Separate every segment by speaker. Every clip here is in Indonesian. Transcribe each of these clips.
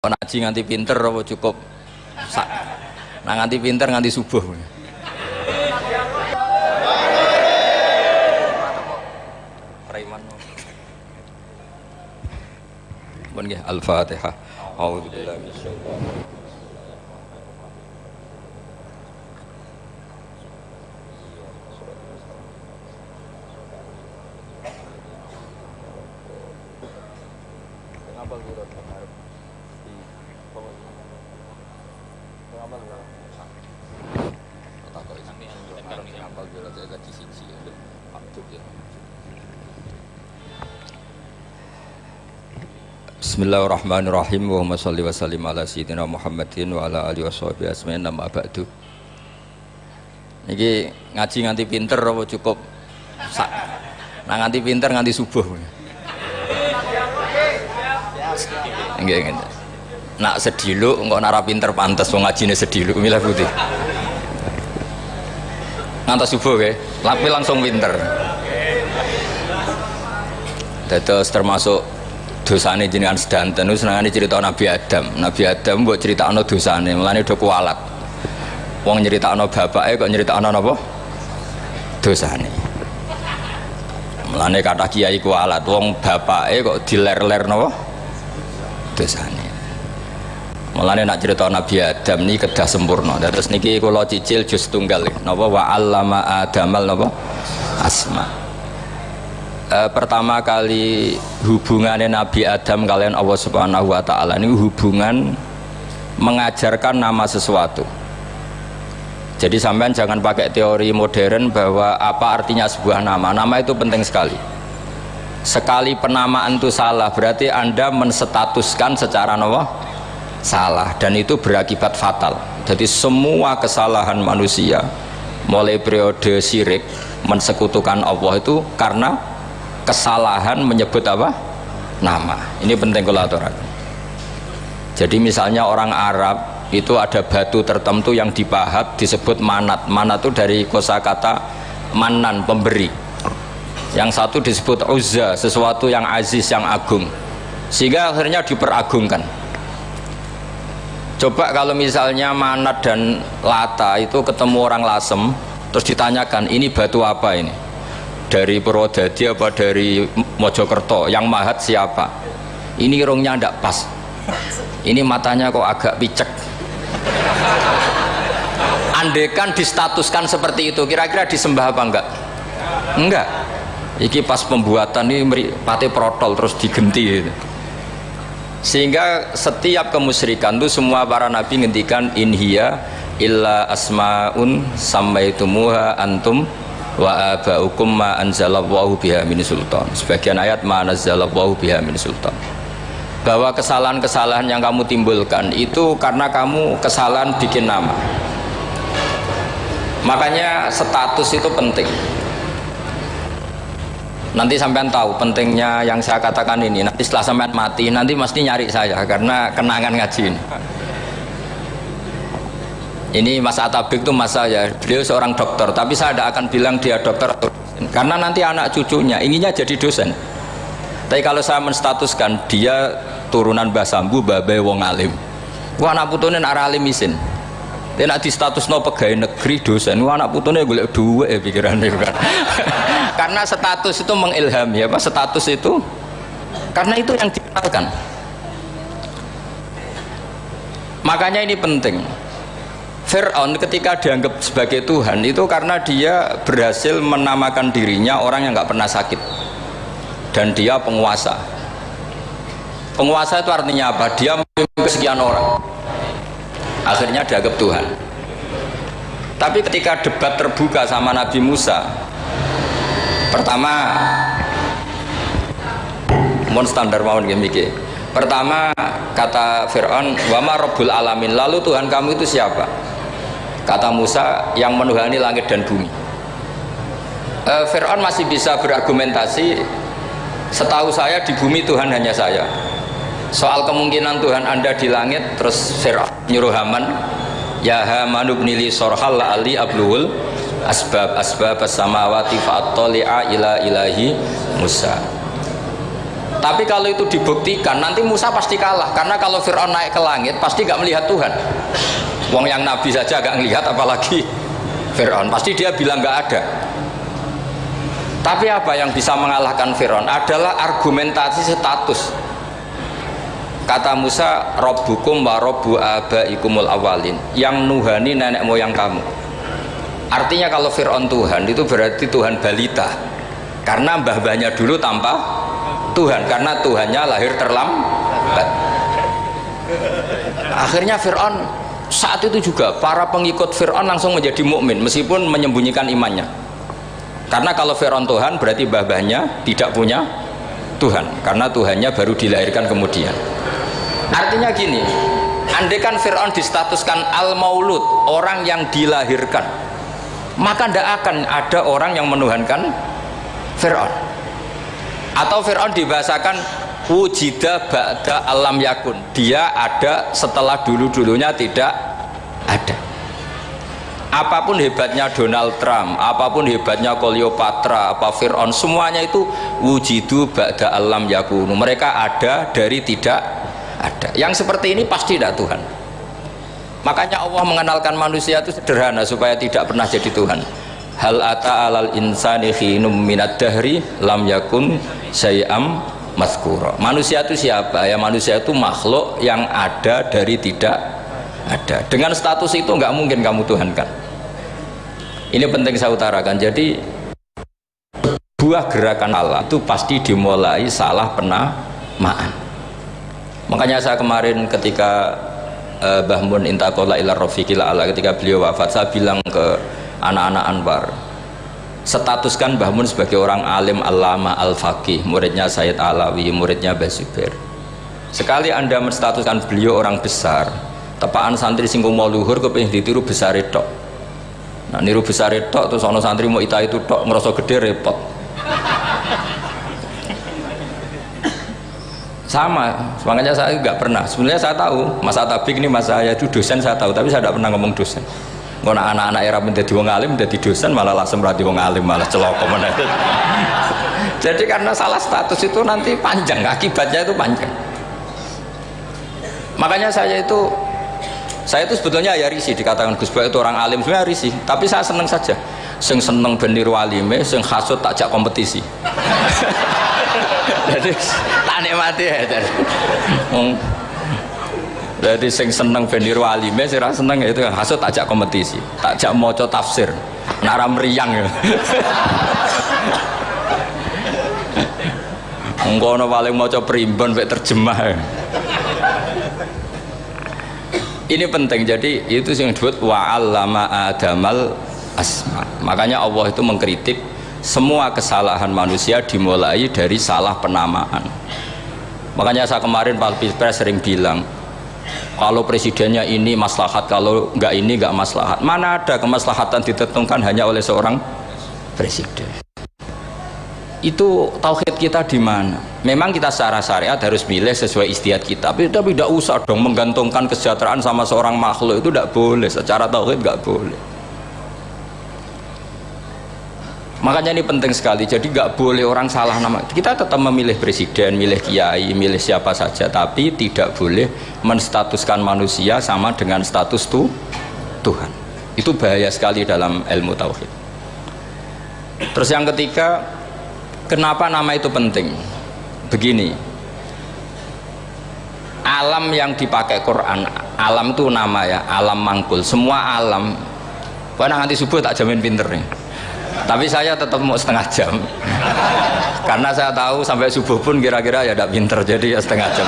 Speaker 1: ngaji nganti pinter apa cukup? Sak nah nganti pinter nganti subuh. Preman. Nggih Al-Fatihah. A'udzu billahi minasyaitonir Bismillahirrahmanirrahim. Wa sholli wa sallim ala sayyidina Muhammadin wa ala alihi wa sahbihi asma'in nama ba'du. Niki ngaji nganti pinter apa cukup? Sak nah nganti pinter nganti subuh. Nggih nggih. Nak sediluk engko nara pinter pantes wong ngajine sediluk milah putih. Ngantos subuh ya tapi langsung pinter. Dados termasuk dosane jenengan sedanten. Itu senengane cerita Nabi Adam. Nabi Adam buat cerita ano dosane mulane udah kualat. Wong nyerita ano bapake kok nyerita ano apa dosane. Mulane kata kiai kualat wong bapake kok diler-ler napa? Dosane. Mulane nak cerita Nabi Adam ini kedah sempurna. Terus niki kula cicil jus tunggal. Napa? Wa allama adamal napa? Asma e, pertama kali hubungannya Nabi Adam kalian Allah Subhanahu wa taala ini hubungan mengajarkan nama sesuatu. Jadi sampean jangan pakai teori modern bahwa apa artinya sebuah nama. Nama itu penting sekali. Sekali penamaan itu salah berarti Anda menstatuskan secara nawa salah dan itu berakibat fatal. Jadi semua kesalahan manusia mulai periode syirik mensekutukan Allah itu karena kesalahan menyebut apa? Nama. Ini penting kalau jadi misalnya orang Arab itu ada batu tertentu yang dipahat disebut manat. Manat itu dari kosakata manan pemberi. Yang satu disebut uzza sesuatu yang aziz yang agung. Sehingga akhirnya diperagungkan. Coba kalau misalnya manat dan lata itu ketemu orang lasem terus ditanyakan ini batu apa ini dari Purwodadi apa dari Mojokerto? Yang mahat siapa? Ini irungnya ndak pas. Ini matanya kok agak picek. Andekan distatuskan seperti itu kira-kira disembah apa enggak? Enggak. Iki pas pembuatan ini pati protol terus digenti gitu. sehingga setiap kemusyrikan itu semua para nabi ngendikan inhiya illa asmaun sammaitumuha antum wa abaukum ma anzalallahu biha min sultan. Sebagian ayat ma anzalallahu biha min sultan. Bahwa kesalahan-kesalahan yang kamu timbulkan itu karena kamu kesalahan bikin nama. Makanya status itu penting. Nanti sampean tahu pentingnya yang saya katakan ini. Nanti setelah sampean mati nanti mesti nyari saya karena kenangan ngaji ini ini Mas Atabik itu mas saya. Beliau seorang dokter tapi saya tidak akan bilang dia dokter atau dosen. Karena nanti anak cucunya inginnya jadi dosen. Tapi kalau saya menstatuskan dia turunan Mbah Sambu Babe Wong Alim. Wah anak putune arah alim isin. Dia nak di status no pegawai negeri dosen. Wah anak putune gue dua ya pikirannya kan? Karena status itu mengilhami apa? Status itu karena itu yang dikenalkan. Makanya ini penting Fir'aun ketika dianggap sebagai Tuhan itu karena dia berhasil menamakan dirinya orang yang nggak pernah sakit. Dan dia penguasa. Penguasa itu artinya apa? dia memimpin sekian orang. Akhirnya dianggap Tuhan. Tapi ketika debat terbuka sama Nabi Musa pertama mohon standar mau mikir pertama kata Fir'aun wama Rabbul Alamin. Lalu Tuhan kamu itu siapa kata Musa yang menuhani langit dan bumi e, Fir'aun masih bisa berargumentasi setahu saya di bumi Tuhan hanya saya soal kemungkinan Tuhan anda di langit terus Fir'aun nyuruh Haman ya Haman ibnili sorhal ali abluhul asbab asbab samawati fa'attali'a ila ilahi Musa Tapi kalau itu dibuktikan, nanti Musa pasti kalah. Karena kalau Fir'aun naik ke langit, pasti gak melihat Tuhan. Wong yang Nabi saja gak melihat, apalagi Fir'aun. Pasti dia bilang gak ada. Tapi apa yang bisa mengalahkan Fir'aun adalah argumentasi status. Kata Musa, Robbukum wa robbu abaikumul awalin. Yang nuhani nenek moyang kamu. Artinya kalau Fir'aun Tuhan, itu berarti Tuhan balita. Karena mbah-mbahnya dulu tanpa Tuhan karena Tuhannya lahir terlambat akhirnya Fir'aun saat itu juga para pengikut Fir'aun langsung menjadi mukmin meskipun menyembunyikan imannya. Karena kalau Fir'aun Tuhan berarti babahnya tidak punya Tuhan karena Tuhannya baru dilahirkan kemudian. Artinya gini andaikan Fir'aun distatuskan al-maulud orang yang dilahirkan maka tidak akan ada orang yang menuhankan Fir'aun. Atau Fir'aun dibahasakan wujida ba'da alam yakun. Dia ada setelah dulu-dulunya tidak ada. Apa pun hebatnya Donald Trump apa pun hebatnya Cleopatra apa Fir'aun semuanya itu wujidu ba'da alam yakun mereka ada dari tidak ada. Yang seperti ini pasti tidak Tuhan. Makanya Allah mengenalkan manusia itu sederhana supaya tidak pernah jadi Tuhan. Hal ata alal insani khinum minad dahri lam yakun sayam maskuro manusia itu siapa? Ya manusia itu makhluk yang ada dari tidak ada. Dengan status itu nggak mungkin kamu Tuhan kan ini penting saya utarakan. Jadi buah gerakan Allah itu pasti dimulai salah penamaan. Makanya saya kemarin ketika uh, Mbah Mun intakola ila rofiqil ala ketika beliau wafat saya bilang ke anak-anak Anwar statuskan Mbah Mun sebagai orang alim alama al-faqih muridnya Sayyid Alawi muridnya Mbah Zubair. Sekali anda menstatuskan beliau orang besar tepaan santri singgung mau luhur kepingin ditiru besar itu. Nah niru besar itu terus ono santri mau ita itu tok ngerasa gede repot. Sama makanya saya nggak pernah. Sebenarnya saya tahu Mas Atabik ini mas saya itu dosen saya tahu tapi saya tidak pernah ngomong dosen ngono anak-anak era menjadi wong alim menjadi dosen malah langsung berarti wong alim malah celoko jadi karena salah status itu nanti panjang akibatnya itu panjang. Makanya saya itu saya itu sebetulnya ya risih dikatakan Gus Baik itu orang alim sebenarnya risih. Tapi saya seneng saja. Sing seneng beniru alime sing hasut takjak kompetisi. Jadi tak nikmati ya jadi sing seneng beniru alime sing seneng itu hasut ajak kompetisi takjak maca tafsir. Nara meriang ya. Engkono paling maca primbon mek terjemah ya. ini penting jadi itu yang disebut wa'allama adamal asma. Makanya Allah itu mengkritik semua kesalahan manusia dimulai dari salah penamaan. Makanya saya kemarin Pak Pilpres sering bilang kalau presidennya ini maslahat kalau nggak ini nggak maslahat. Mana ada kemaslahatan ditentukan hanya oleh seorang presiden? Itu tauhid kita di mana? Memang kita secara syariat harus milih sesuai istiadat kita tapi tapi tidak usah dong menggantungkan kesejahteraan sama seorang makhluk. Itu tidak boleh. Secara tauhid nggak boleh makanya ini penting sekali. Jadi nggak boleh orang salah nama. Kita tetap memilih presiden milih kiai milih siapa saja. Tapi tidak boleh menstatuskan manusia sama dengan status tuh Tuhan. Itu bahaya sekali dalam ilmu tauhid. Terus yang ketiga kenapa nama itu penting? Begini. Alam yang dipakai Quran alam itu nama ya alam mangkul. Semua alam. Karena nanti subuh tak jamin pinter nih tapi saya tetap mau setengah jam. Karena saya tahu sampai subuh pun kira-kira ya tidak pinter jadi ya setengah jam.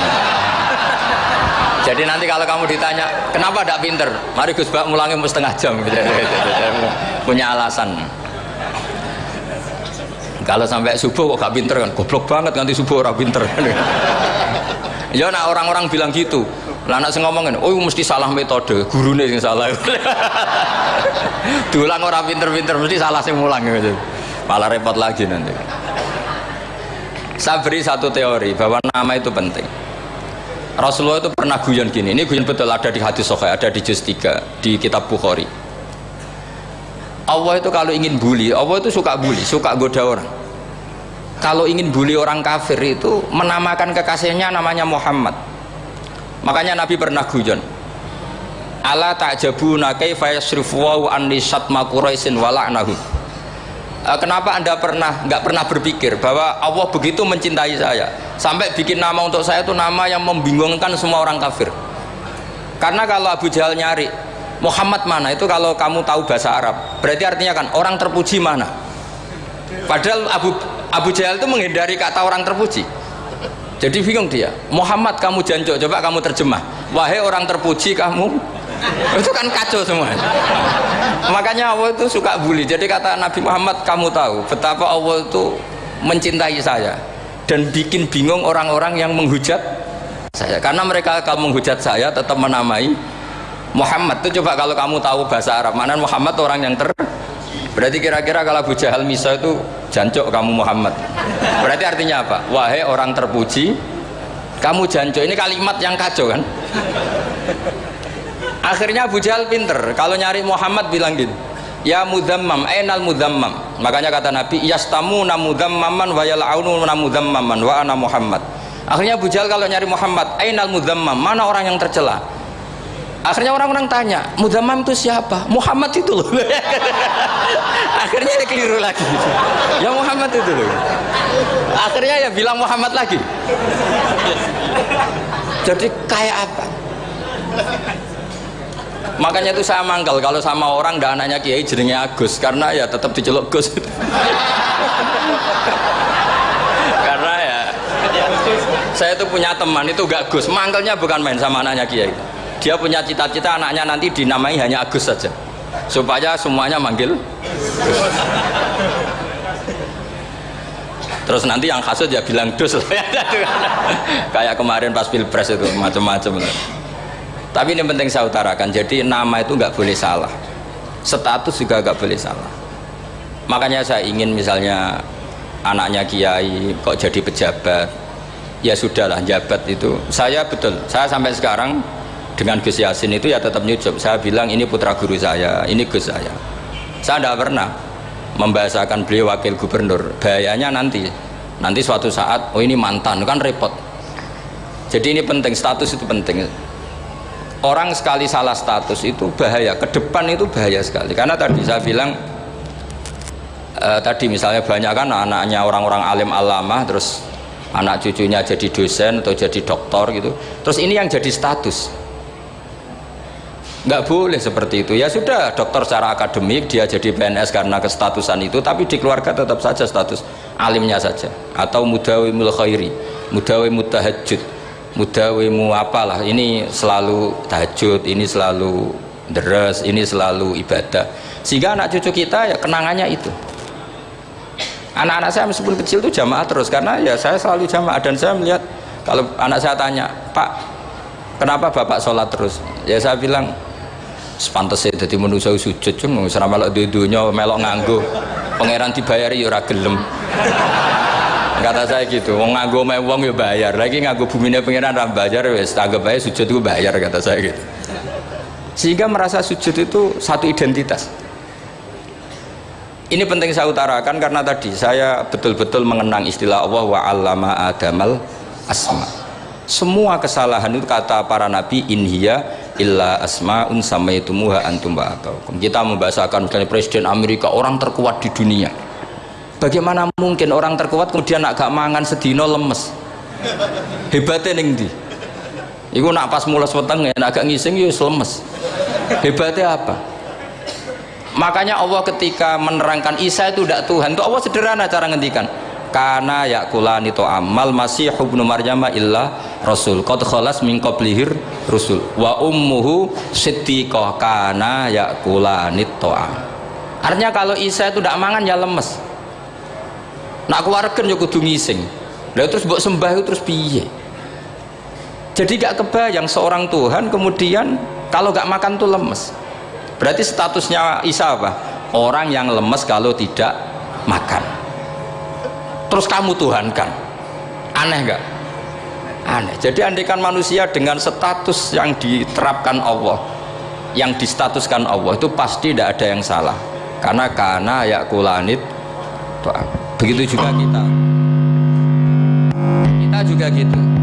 Speaker 1: Jadi nanti kalau kamu ditanya kenapa tidak pinter? Mari Gus Bak mulangi mau setengah jam. Punya alasan. Kalau sampai subuh kok gak pinter kan? Goblok banget nanti subuh orang pinter. Ya nah orang-orang bilang gitu lah anak sing ngomongin, oh mesti salah metode, gurune sing salah. Diulang orang pinter-pinter mesti salah sing mulang gitu. Malah repot lagi nanti. Saya beri satu teori bahwa nama itu penting. Rasulullah itu pernah guyon gini, ini guyon betul ada di hadis Sahih, ada di juz 3 di kitab Bukhari. Allah itu kalau ingin bully, Allah itu suka bully, suka goda orang. kalau ingin bully orang kafir itu menamakan kekasihnya namanya Muhammad makanya Nabi pernah gujon ala ta'jabuna kaifa yasrifu wa anni syatma quraisin wa la'nahu Eh, kenapa anda pernah nggak pernah berpikir bahwa Allah begitu mencintai saya? Sampai bikin nama untuk saya itu nama yang membingungkan semua orang kafir. Karena kalau Abu Jahal nyari Muhammad mana? Itu kalau kamu tahu bahasa Arab berarti artinya kan orang terpuji mana? Padahal Abu Abu Jahal itu menghindari kata orang terpuji jadi bingung dia. Muhammad kamu jancok coba kamu terjemah. Wahai orang terpuji kamu. Itu kan kacau semua. Makanya Allah itu suka bully. Jadi kata Nabi Muhammad kamu tahu betapa Allah itu mencintai saya dan bikin bingung orang-orang yang menghujat saya. Karena mereka kalau menghujat saya tetap menamai Muhammad. Itu coba kalau kamu tahu bahasa Arab mana Muhammad orang yang ter berarti kira-kira kalau Abu Jahal Misa itu jancok kamu Muhammad. Berarti artinya apa? Wahai orang terpuji kamu jancok ini kalimat yang kacau kan? Akhirnya Abu Jahal pinter. Kalau nyari Muhammad bilang gini ya mudammam enal mudammam makanya kata Nabi yastamu na mudammaman wa yal'aunu na mudammaman wa ana Muhammad. Akhirnya Abu Jahal kalau nyari Muhammad enal mudammam mana orang yang tercela akhirnya orang-orang tanya mudammam itu siapa? Muhammad itu loh. Akhirnya dia keliru lagi. Ya Muhammad itu loh. Akhirnya ya bilang Muhammad lagi. Jadi kayak apa? Makanya itu saya mangkal kalau sama orang dan anaknya kiai jenenge Agus. Karena ya tetap diceluk Gus. Karena ya saya itu punya teman itu gak Gus. Mangkalnya bukan main sama anaknya kiai dia punya cita-cita anaknya nanti dinamai hanya Agus saja. Supaya semuanya manggil terus nanti yang kasut ya bilang dus kayak kemarin pas pilpres itu macam-macam. Tapi ini penting saya utarakan jadi nama itu nggak boleh salah. Status juga nggak boleh salah. Makanya saya ingin misalnya anaknya kiai kok jadi pejabat. Ya sudahlah jabat itu. Saya betul saya sampai sekarang dengan Gus Yasin itu ya tetap nyucup saya bilang ini putra guru saya ini Gus saya. Saya tidak pernah membahasakan beliau wakil gubernur. Bahayanya nanti nanti suatu saat oh ini mantan kan repot. Jadi ini penting status itu penting. Orang sekali salah status itu bahaya. Ke depan itu bahaya sekali. Karena tadi saya bilang eh, tadi misalnya banyak kan anaknya orang-orang alim alama terus anak cucunya jadi dosen atau jadi doktor gitu. Terus ini yang jadi status nggak boleh seperti itu. Ya sudah dokter secara akademik dia jadi PNS karena kestatusan itu tapi di keluarga tetap saja status alimnya saja. Atau mudawimul khairi mudawi mutahajud mudawimu apalah. Ini selalu tahajud ini selalu deres ini selalu ibadah. Sehingga anak cucu kita ya kenangannya itu. Anak-anak saya meskipun kecil itu jamaah terus karena ya saya selalu jamaah. Dan saya melihat kalau anak saya tanya pak kenapa bapak sholat terus? Ya saya bilang sepantasnya jadi manusia sujud cuma selama melok dudunya melok nganggo. Pangeran dibayari ya gelem. Kata saya gitu wong nganggo me wong ya bayar. Lagi nganggo buminya pengiran ra bayar wis anggap aja sujud itu bayar kata saya gitu. Sehingga merasa sujud itu satu identitas. Ini penting saya utarakan karena tadi saya betul-betul mengenang istilah Allah wa allama adamal asma. Semua kesalahan itu kata para nabi inhiya illa asma'un samaitumuha antum ba'ataukum kita membahasakan misalnya presiden Amerika orang terkuat di dunia Bagaimana mungkin orang terkuat kemudian nak gak mangan sedino lemes? Hebatnya ning di. Iku nak pas mulas weteng ya nak gak ngising ya lemes. Hebatnya apa? Makanya Allah ketika menerangkan Isa itu tidak Tuhan, itu Allah sederhana cara ngendikan. Karena yakulani to amal masih ibnu Maryam illa rasul. Qad khalas min qablihir rusul. Wa ummuhu siddiqah kana yakulani to'am. Artinya kalau Isa itu tidak mangan ya lemes nak keluarkan ya kudu ngising lalu terus buat sembah terus piye jadi gak kebayang seorang Tuhan kemudian kalau gak makan tuh lemes berarti statusnya Isa apa? orang yang lemes kalau tidak makan terus kamu Tuhan kan aneh gak? aneh. Jadi andikan manusia dengan status yang diterapkan Allah yang distatuskan Allah itu pasti tidak ada yang salah. Karena karena ya kulanit begitu juga kita. Kita juga gitu.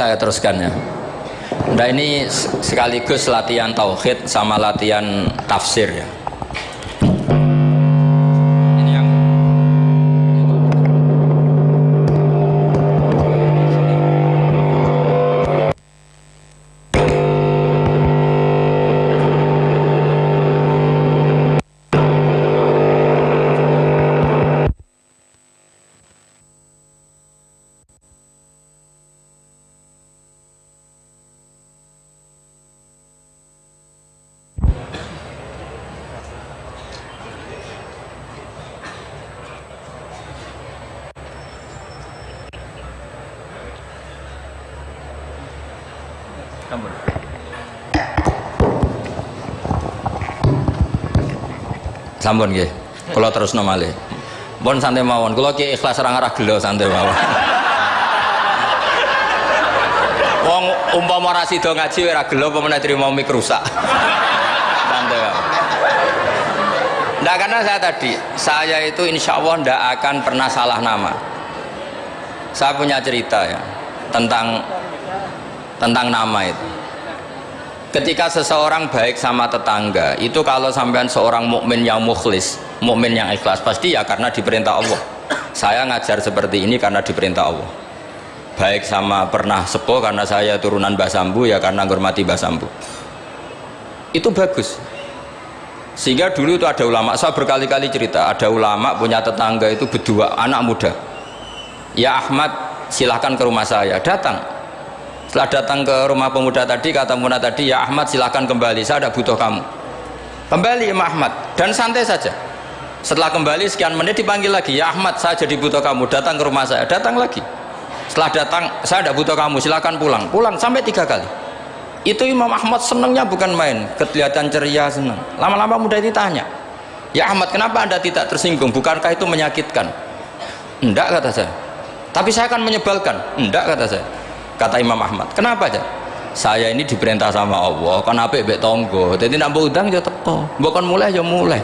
Speaker 1: Saya teruskan ya. Nah ini sekaligus latihan tauhid sama latihan tafsir ya. Sampun nggih. Kula terusno malih. Pun santai mawon. Kula ki ikhlas ora ngarah gelo santai mawon. Wong umpama ora sida ngaji ora gelo apa meneh trimo mik rusak. Nah karena saya tadi, saya itu insya Allah tidak akan pernah salah nama. Saya punya cerita ya tentang tentang nama itu. Ketika seseorang baik sama tetangga, itu kalau sampean seorang mukmin yang mukhlis, mukmin yang ikhlas, pasti ya karena diperintah Allah. Saya ngajar seperti ini karena diperintah Allah. Baik sama pernah sepo karena saya turunan Basambu ya karena menghormati Basambu. Itu bagus. Sehingga dulu itu ada ulama, saya berkali-kali cerita, ada ulama punya tetangga itu berdua anak muda. Ya Ahmad, silahkan ke rumah saya. Datang, setelah datang ke rumah pemuda tadi, kata pemuda tadi, ya Ahmad silahkan kembali, saya ada butuh kamu. Kembali Imam Ahmad, dan santai saja. Setelah kembali sekian menit dipanggil lagi, ya Ahmad saya jadi butuh kamu, datang ke rumah saya, datang lagi. Setelah datang, saya ada butuh kamu, silahkan pulang. Pulang sampai tiga kali. Itu Imam Ahmad senangnya bukan main, kelihatan ceria senang. Lama-lama muda ini tanya, ya Ahmad kenapa anda tidak tersinggung? Bukankah itu menyakitkan? Enggak kata saya. Tapi saya akan menyebalkan. Enggak kata saya kata Imam Ahmad kenapa aja saya ini diperintah sama Allah kan apa bek tonggo. Jadi nak udang ya teko. Bukan mulai ya mulai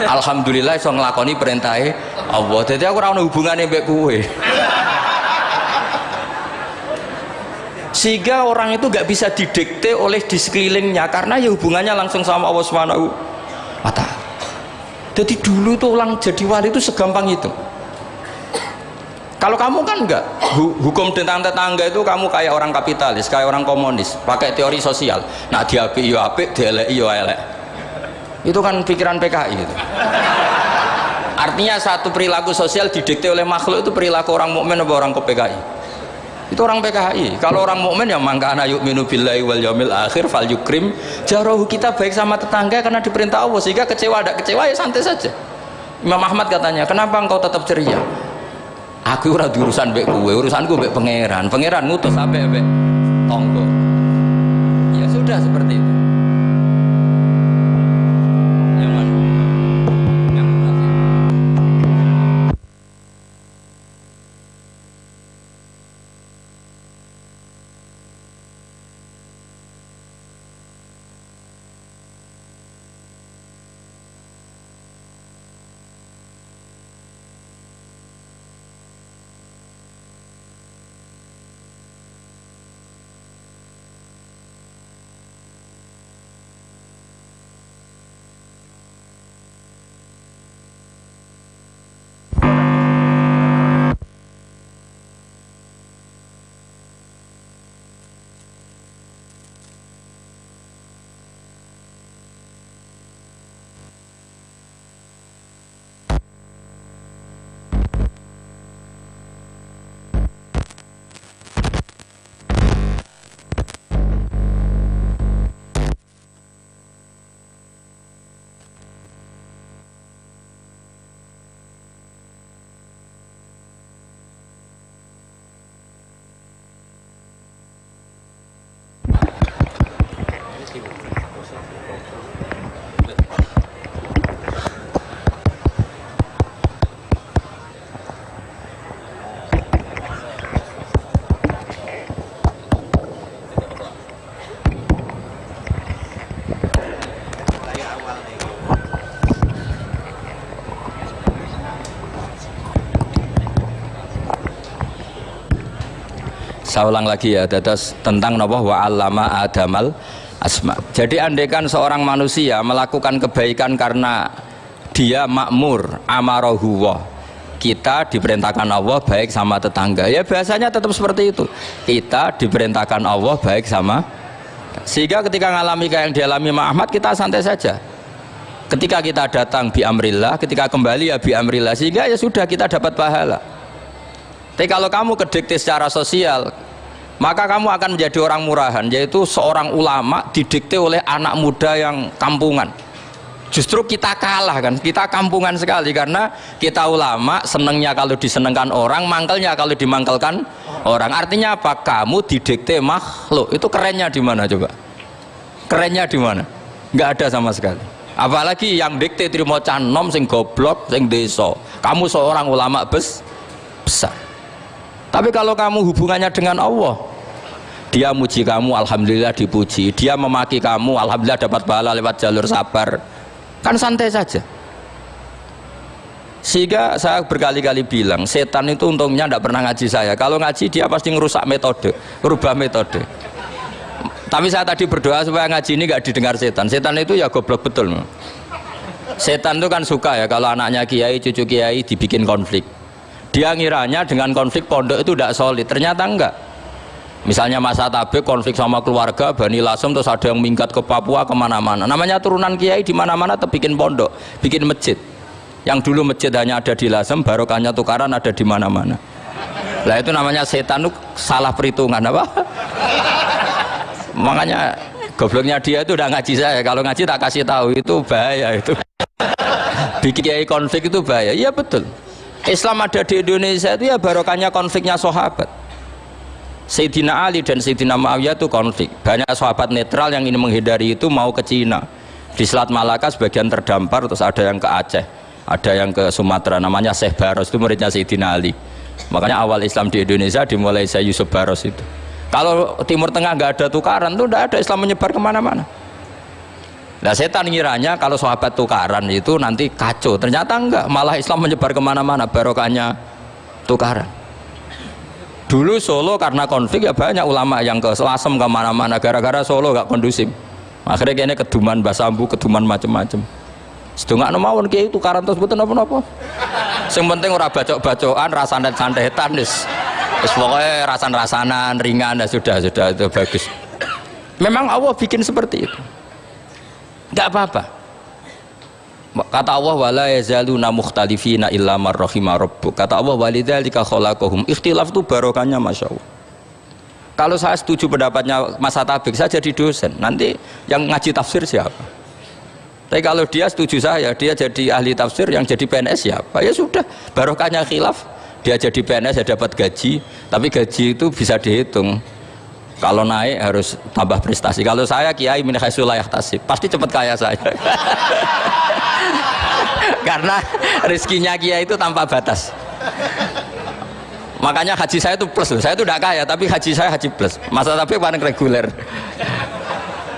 Speaker 1: Alhamdulillah so ngelakoni perintahnya Allah. Jadi aku rana hubungannya bek kue sehingga orang itu gak bisa didikte oleh di sekelilingnya karena ya hubungannya langsung sama Allah Subhanahu wa jadi dulu tuh orang jadi wali itu segampang itu kalau kamu kan enggak, hukum tentang tetangga itu kamu kayak orang kapitalis, kayak orang komunis, pakai teori sosial. Nah, diapi yo apik, dielek yo elek. Itu kan pikiran PKI itu. Artinya satu perilaku sosial didikte oleh makhluk itu perilaku orang mukmin atau orang ke PKI. Itu orang PKI. Kalau orang mukmin ya mangka ana yu'minu billahi wal yaumil akhir fal yukrim jarahu kita baik sama tetangga karena diperintah Allah sehingga kecewa ada kecewa ya santai saja. Imam Ahmad katanya, "Kenapa engkau tetap ceria?" Aku ora urusan mbek kowe urusanku mbek pangeran. Pangeran ngutus sampai mbek tonggo ya sudah seperti itu saya ulang lagi ya dados tentang napa wa allama adamal asma. Jadi andaikan seorang manusia melakukan kebaikan karena dia makmur amarohu kita diperintahkan Allah baik sama tetangga. Ya biasanya tetap seperti itu. Kita diperintahkan Allah baik sama. Sehingga ketika mengalami kayak yang dialami Muhammad kita santai saja. Ketika kita datang bi amrillah ketika kembali ya bi amrillah. Sehingga ya sudah kita dapat pahala. Tapi kalau kamu kedikte secara sosial maka kamu akan menjadi orang murahan yaitu seorang ulama didikte oleh anak muda yang kampungan. Justru kita kalah kan kita kampungan sekali karena kita ulama senengnya kalau disenengkan orang mangkelnya kalau dimangkelkan orang. Artinya apa? Kamu didikte makhluk. Itu kerennya di mana coba? Kerennya di mana? Nggak ada sama sekali. Apalagi yang dikte terima canom sing goblok sing deso kamu seorang ulama bes besar tapi kalau kamu hubungannya dengan Allah dia muji kamu alhamdulillah dipuji. Dia memaki kamu alhamdulillah dapat pahala lewat jalur sabar. Kan santai saja. Sehingga saya berkali-kali bilang setan itu untungnya tidak pernah ngaji saya. Kalau ngaji dia pasti ngerusak metode merubah metode. Tapi saya tadi berdoa supaya ngaji ini gak didengar setan. Setan itu ya goblok betul setan itu kan suka ya kalau anaknya kiai cucu kiai dibikin konflik dia ngiranya dengan konflik pondok itu tidak solid. Ternyata enggak. Misalnya masa tabik konflik sama keluarga Bani Lasem terus ada yang minggat ke Papua ke mana-mana. Namanya turunan kiai di mana-mana bikin pondok bikin masjid. Yang dulu masjid hanya ada di Lasem barokahnya tukaran ada di mana-mana. Lah itu namanya setan itu salah perhitungan apa? Makanya gobloknya dia itu udah ngaji saya. Kalau ngaji tak kasih tahu itu bahaya itu. Bikin kiai konflik itu bahaya. Iya betul Islam ada di Indonesia itu ya barokahnya konfliknya sahabat. Sayyidina Ali dan Sayyidina Muawiyah itu konflik. Banyak sahabat netral yang ingin menghindari itu mau ke Cina. Di Selat Malaka sebagian terdampar terus ada yang ke Aceh ada yang ke Sumatera. Namanya Syekh Baros itu muridnya Sayyidina Ali. Makanya awal Islam di Indonesia dimulai saya Yusuf Baros itu. Kalau Timur Tengah nggak ada tukaran tuh tidak ada Islam menyebar ke mana-mana Nah setan ngiranya kalau sahabat tukaran itu nanti kacau. Ternyata enggak malah Islam menyebar ke mana-mana barokahnya tukaran. Dulu Solo karena konflik ya banyak ulama yang ke Selasem ke mana-mana gara-gara Solo gak kondusif. Akhirnya kayaknya keduman basambu keduman macem-macem. Sedangkan mawon kayak itu karan terus betul apa-apa. Yang penting ora bacok-bacokan rasanan santetan wis. Wis pokoknya rasan-rasanan ringan dan ya sudah sudah itu bagus. Memang Allah bikin seperti itu nggak apa-apa. Kata Allah wala yazaluna mukhtalifina illa man rahima rabbuk. Kata Allah walidzalika khalaqahum. Ikhtilaf itu barokahnya Masya Allah. Kalau saya setuju pendapatnya Mas Atabik saya jadi dosen. Nanti yang ngaji tafsir siapa? Tapi kalau dia setuju saya dia jadi ahli tafsir yang jadi PNS siapa? Ya sudah barokahnya khilaf. Dia jadi PNS ya dapat gaji. Tapi gaji itu bisa dihitung kalau naik harus tambah prestasi. Kalau saya kiai min layak tasib. Pasti cepat kaya saya. Karena rezekinya kiai itu tanpa batas. Makanya haji saya itu plus saya itu tidak kaya tapi haji saya haji plus. Masa tapi paling reguler.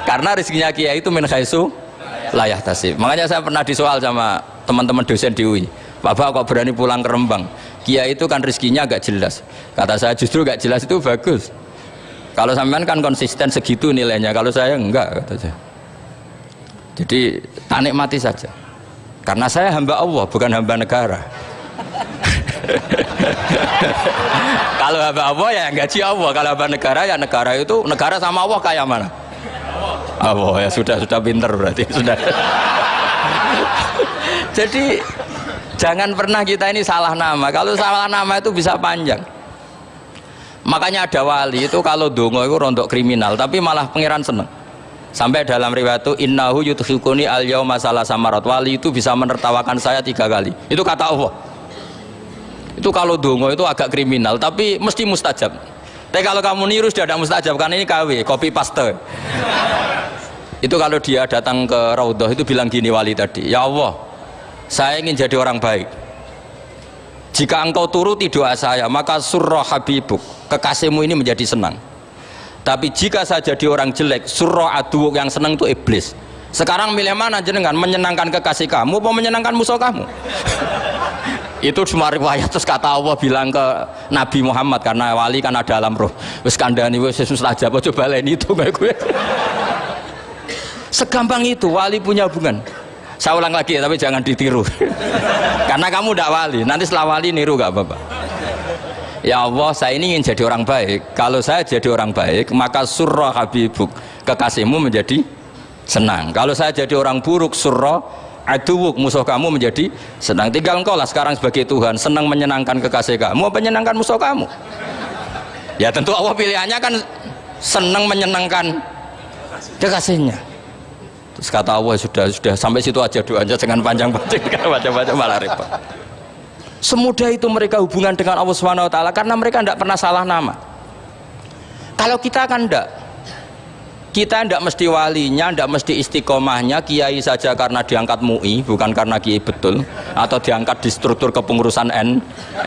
Speaker 1: Karena rezekinya kiai itu min layak tasib. Makanya saya pernah disoal sama teman-teman dosen di UI Bapak kok berani pulang ke Rembang? Kiai itu kan rezekinya agak jelas. Kata saya justru agak jelas itu bagus kalau sampean kan konsisten segitu nilainya, kalau saya enggak kata saya. Jadi tak mati saja. Karena saya hamba Allah, bukan hamba negara. kalau hamba Allah ya gaji Allah, kalau hamba negara ya negara itu negara sama Allah kayak mana? Allah ya sudah sudah pinter berarti sudah. Jadi jangan pernah kita ini salah nama. Kalau salah nama itu bisa panjang makanya ada wali itu kalau dongo itu rontok kriminal tapi malah pangeran seneng. Sampai dalam riwayat itu innahu yudhikuni al yauma salah samarat. Wali itu bisa menertawakan saya tiga kali. Itu kata Allah. Itu kalau dongo itu agak kriminal tapi mesti mustajab. Tapi kalau kamu niru sudah ada mustajab karena ini KW kopi paste. Itu kalau dia datang ke Raudhah itu bilang gini wali tadi ya Allah saya ingin jadi orang baik jika engkau turuti doa saya maka surah habibuk kekasihmu ini menjadi senang. Tapi jika saya jadi orang jelek surah adu yang senang itu iblis. Sekarang milih mana jenengan? Menyenangkan kekasih kamu atau menyenangkan musuh kamu? Itu cuma riwayat terus kata Allah bilang ke Nabi Muhammad karena wali kan ada alam roh. Wis kandani wis susah aja coba lain itu gue? Segampang itu wali punya hubungan saya ulang lagi ya, tapi jangan ditiru. Karena kamu tidak wali. Nanti setelah wali niru gak apa-apa. Ya Allah saya ini ingin jadi orang baik. Kalau saya jadi orang baik maka surah habibuk kekasihmu menjadi senang. Kalau saya jadi orang buruk surah aduwuk musuh kamu menjadi senang. Tinggal engkau lah sekarang sebagai Tuhan senang menyenangkan kekasih kamu menyenangkan musuh kamu? Ya tentu Allah pilihannya kan senang menyenangkan kekasihnya terus kata Allah sudah sudah sampai situ aja doanya jangan panjang-panjang baca-baca malah repot semudah itu mereka hubungan dengan Allah Subhanahu wa taala karena mereka tidak pernah salah nama kalau kita kan tidak kita tidak mesti walinya, tidak mesti istiqomahnya kiai saja karena diangkat MUI, bukan karena kiai betul, atau diangkat di struktur kepengurusan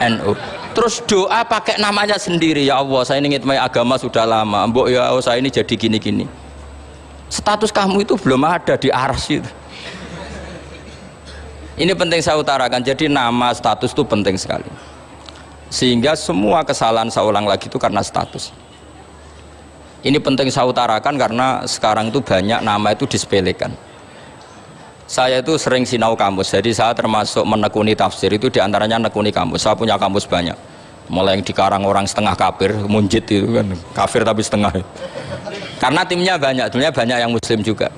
Speaker 1: NU. Terus doa pakai namanya sendiri, ya Allah, saya ingin agama sudah lama, mbok ya Allah, saya ini jadi gini-gini. Status kamu itu belum ada di aras itu. Ini penting saya utarakan, jadi nama status itu penting sekali. Sehingga semua kesalahan saya ulang lagi itu karena status. Ini penting saya utarakan karena sekarang itu banyak nama itu disepelekan. Saya itu sering sinau kamus, jadi saya termasuk menekuni tafsir itu di antaranya menekuni kamus. Saya punya kamus banyak, mulai yang dikarang orang setengah kafir, munjid itu kan kafir tapi setengah. Karena timnya banyak, timnya banyak yang muslim juga.